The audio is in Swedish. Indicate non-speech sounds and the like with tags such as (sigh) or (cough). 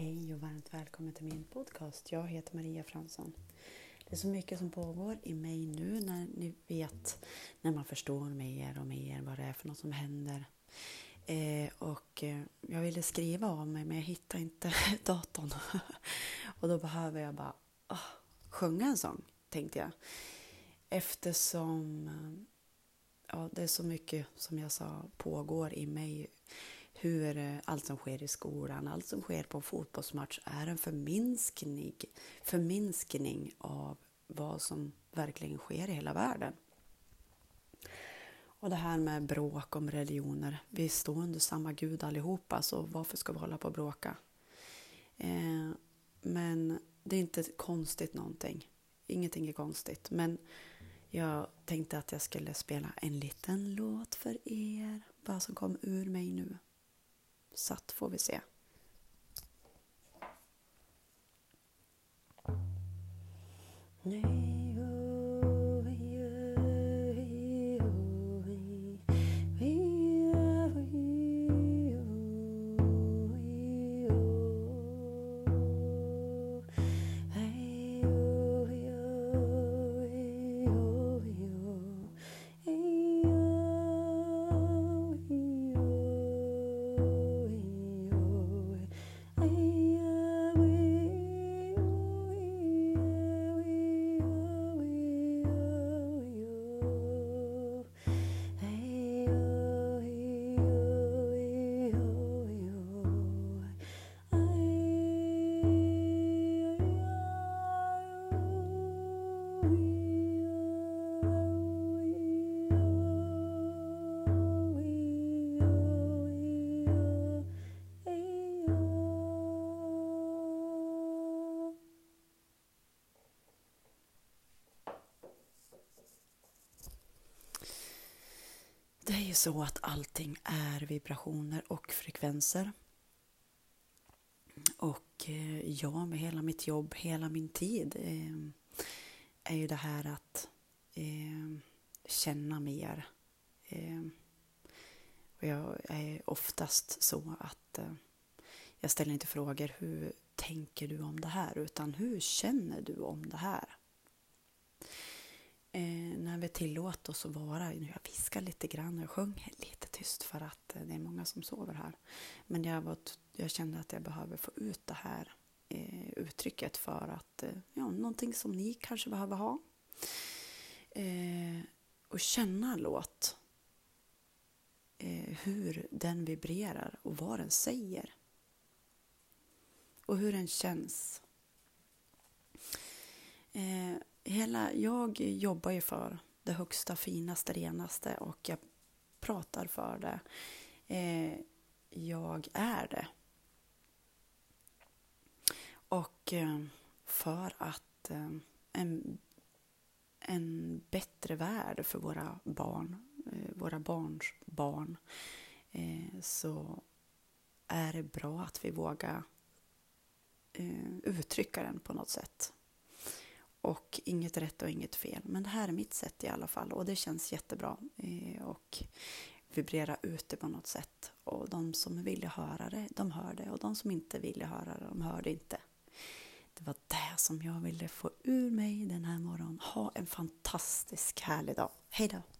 Hej och varmt välkommen till min podcast. Jag heter Maria Fransson. Det är så mycket som pågår i mig nu när ni vet, när man förstår mer och mer vad det är för något som händer. Eh, och eh, jag ville skriva om mig men jag hittade inte (laughs) datorn. (laughs) och då behöver jag bara oh, sjunga en sång, tänkte jag. Eftersom eh, ja, det är så mycket, som jag sa, pågår i mig hur eh, allt som sker i skolan, allt som sker på en fotbollsmatch är en förminskning, förminskning av vad som verkligen sker i hela världen. Och det här med bråk om religioner. Vi står under samma gud allihopa, så varför ska vi hålla på och bråka? Eh, men det är inte konstigt någonting. Ingenting är konstigt. Men jag tänkte att jag skulle spela en liten låt för er. Vad som kom ur mig nu satt får vi se. Det är ju så att allting är vibrationer och frekvenser. Och eh, jag med hela mitt jobb, hela min tid eh, är ju det här att eh, känna mer. Och jag är oftast så att jag ställer inte frågor hur tänker du om det här utan hur känner du om det här? Eh, när vi tillåter oss att vara, jag viskar lite grann och sjunger lite tyst för att eh, det är många som sover här. Men jag, var, jag kände att jag behöver få ut det här eh, uttrycket för att, eh, ja, någonting som ni kanske behöver ha. Eh, och känna en låt. Eh, hur den vibrerar och vad den säger. Och hur den känns. Eh, Hela, jag jobbar ju för det högsta, finaste, renaste och jag pratar för det. Eh, jag är det. Och eh, för att eh, en, en bättre värld för våra barn, eh, våra barns barn, eh, så är det bra att vi vågar eh, uttrycka den på något sätt. Och inget rätt och inget fel. Men det här är mitt sätt i alla fall och det känns jättebra. Eh, och vibrera ut det på något sätt. Och de som ville höra det, de hörde. Och de som inte ville höra det, de hörde inte. Det var det som jag ville få ur mig den här morgonen. Ha en fantastisk härlig dag. Hej då!